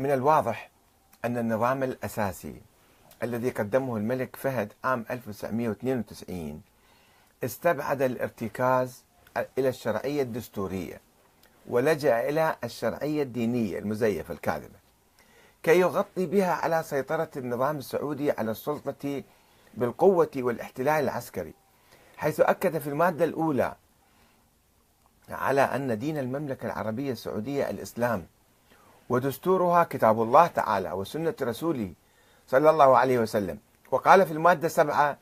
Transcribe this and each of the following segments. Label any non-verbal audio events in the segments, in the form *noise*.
من الواضح أن النظام الأساسي الذي قدمه الملك فهد عام 1992 استبعد الارتكاز إلى الشرعية الدستورية ولجأ إلى الشرعية الدينية المزيفة الكاذبة كي يغطي بها على سيطرة النظام السعودي على السلطة بالقوة والاحتلال العسكري حيث أكد في المادة الأولى على أن دين المملكة العربية السعودية الإسلام ودستورها كتاب الله تعالى وسنة رسوله صلى الله عليه وسلم. وقال في المادة سبعة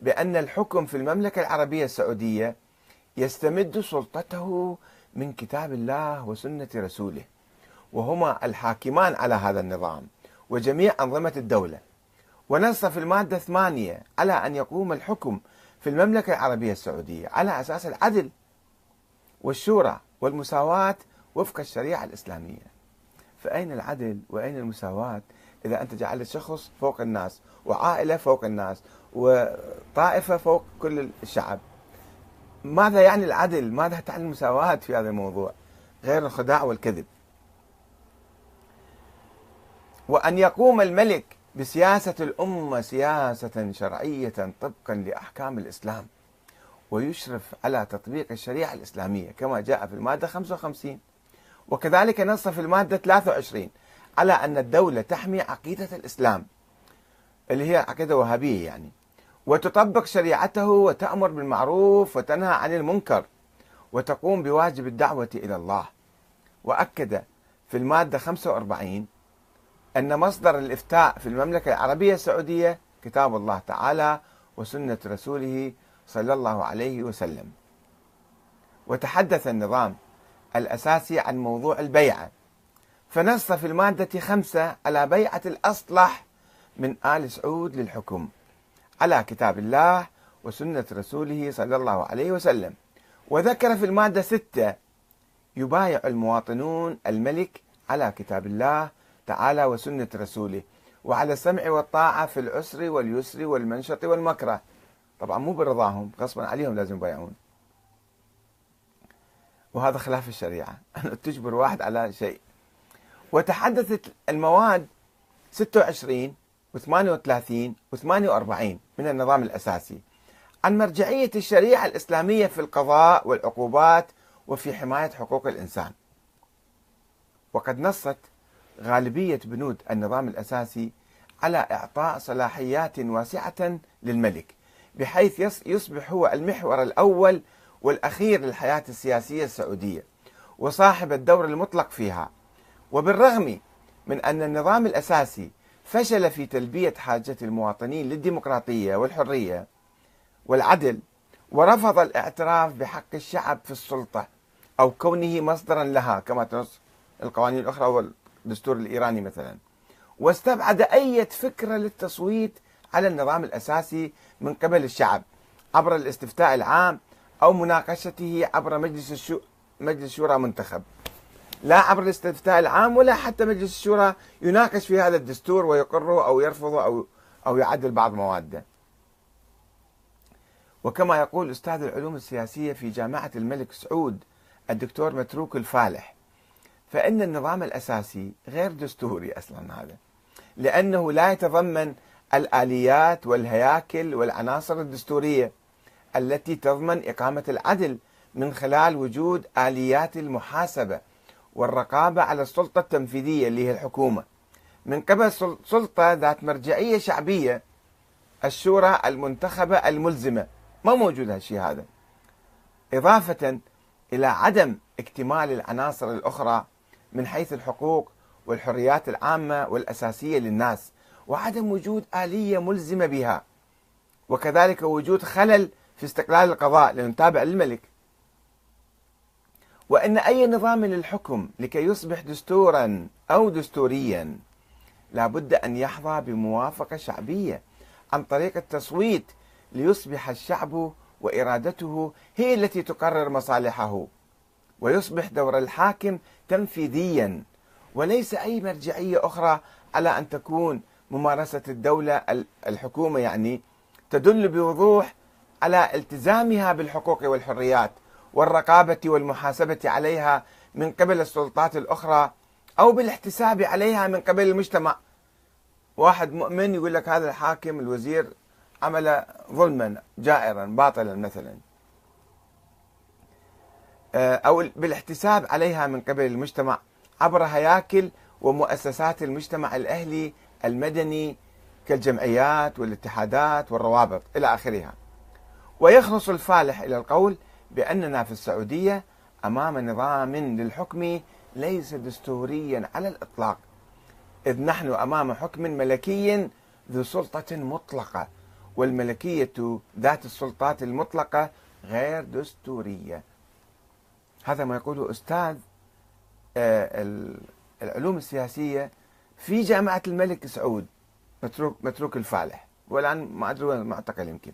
بأن الحكم في المملكة العربية السعودية يستمد سلطته من كتاب الله وسنة رسوله وهما الحاكمان على هذا النظام وجميع أنظمة الدولة. ونص في المادة ثمانية على أن يقوم الحكم في المملكة العربية السعودية على أساس العدل والشورى والمساواة وفق الشريعة الإسلامية. فأين العدل وأين المساواة؟ إذا أنت جعلت شخص فوق الناس وعائلة فوق الناس وطائفة فوق كل الشعب. ماذا يعني العدل؟ ماذا تعني المساواة في هذا الموضوع؟ غير الخداع والكذب. وأن يقوم الملك بسياسة الأمة سياسة شرعية طبقا لأحكام الإسلام ويشرف على تطبيق الشريعة الإسلامية كما جاء في المادة 55 وكذلك نص في المادة 23 على أن الدولة تحمي عقيدة الإسلام اللي هي عقيدة وهابية يعني. وتطبق شريعته وتأمر بالمعروف وتنهى عن المنكر وتقوم بواجب الدعوة إلى الله. وأكد في المادة 45 أن مصدر الإفتاء في المملكة العربية السعودية كتاب الله تعالى وسنة رسوله صلى الله عليه وسلم. وتحدث النظام الأساسي عن موضوع البيعة فنص في المادة خمسة على بيعة الأصلح من آل سعود للحكم على كتاب الله وسنة رسوله صلى الله عليه وسلم. وذكر في المادة ستة يبايع المواطنون الملك على كتاب الله تعالى وسنة رسوله وعلى السمع والطاعة في العسر واليسر والمنشط والمكره. طبعا مو برضاهم غصبا عليهم لازم يبايعون. وهذا خلاف الشريعة. *laughs* أن تجبر واحد على شيء. وتحدثت المواد 26 و38 و48 من النظام الأساسي عن مرجعية الشريعة الإسلامية في القضاء والعقوبات وفي حماية حقوق الإنسان. وقد نصت غالبية بنود النظام الأساسي على إعطاء صلاحيات واسعة للملك بحيث يصبح هو المحور الأول والأخير للحياة السياسية السعودية وصاحب الدور المطلق فيها. وبالرغم من أن النظام الأساسي فشل في تلبية حاجة المواطنين للديمقراطية والحرية والعدل ورفض الاعتراف بحق الشعب في السلطة أو كونه مصدرا لها كما تنص القوانين الأخرى والدستور الإيراني مثلا. واستبعد أي فكرة للتصويت على النظام الأساسي من قبل الشعب عبر الاستفتاء العام أو مناقشته عبر مجلس الشو... مجلس شورى منتخب. لا عبر الاستفتاء العام ولا حتى مجلس الشورى يناقش في هذا الدستور ويقره أو يرفضه أو أو يعدل بعض مواده وكما يقول أستاذ العلوم السياسية في جامعة الملك سعود الدكتور متروك الفالح فإن النظام الأساسي غير دستوري أصلا هذا لأنه لا يتضمن الآليات والهياكل والعناصر الدستورية. التي تضمن إقامة العدل من خلال وجود آليات المحاسبة والرقابة على السلطة التنفيذية اللي هي الحكومة. من قبل سلطة ذات مرجعية شعبية الشورى المنتخبة الملزمة. ما موجود هالشيء هذا. إضافة إلى عدم اكتمال العناصر الأخرى من حيث الحقوق والحريات العامة والأساسية للناس وعدم وجود آلية ملزمة بها وكذلك وجود خلل في استقلال القضاء لأنه تابع للملك. وأن أي نظام للحكم لكي يصبح دستورا أو دستوريا لابد أن يحظى بموافقة شعبية عن طريق التصويت ليصبح الشعب وإرادته هي التي تقرر مصالحه ويصبح دور الحاكم تنفيذيا وليس أي مرجعية أخرى على أن تكون ممارسة الدولة الحكومة يعني تدل بوضوح على التزامها بالحقوق والحريات والرقابة والمحاسبة عليها من قبل السلطات الأخرى أو بالاحتساب عليها من قبل المجتمع. واحد مؤمن يقول لك هذا الحاكم الوزير عمل ظلما جائرا باطلا مثلا. آه، أو بالاحتساب عليها من قبل المجتمع عبر هياكل ومؤسسات المجتمع الأهلي المدني كالجمعيات والاتحادات والروابط إلى آخرها. ويخلص الفالح إلى القول بأننا في السعودية أمام نظام للحكم ليس دستوريا على الإطلاق إذ نحن أمام حكم ملكي ذو سلطة مطلقة والملكية ذات السلطات المطلقة غير دستورية. هذا ما يقوله أستاذ آه، العلوم السياسية في جامعة الملك سعود متروك متروك الفالح. والآن ما أدري وين معتقل يمكن.